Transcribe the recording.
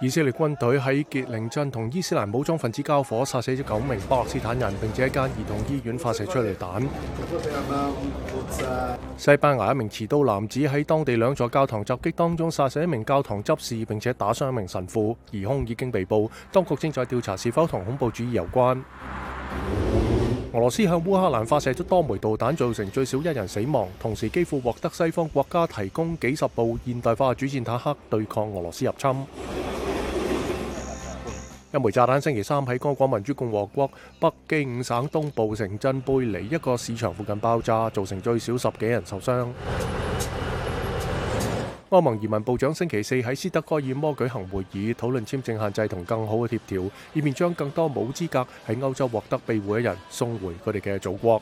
以色列軍隊喺傑靈鎮同伊斯蘭武裝分子交火，殺死咗九名巴勒斯坦人。並且一間兒童醫院發射出嚟彈。西班牙一名持刀男子喺當地兩座教堂襲擊當中殺死一名教堂執事，並且打傷一名神父。疑凶已經被捕，當局正在調查是否同恐怖主義有關。俄羅斯向烏克蘭發射咗多枚導彈，造成最少一人死亡。同時幾乎獲得西方國家提供幾十部現代化主戰坦克，對抗俄羅斯入侵。一枚炸彈星期三喺刚果民主共和國北京省東部城鎮贝尼一個市場附近爆炸，造成最少十幾人受傷。歐盟移民部長星期四喺斯德哥爾摩舉行會議，討論簽證限制同更好嘅协调，以便將更多冇資格喺歐洲獲得庇護嘅人送回佢哋嘅祖國。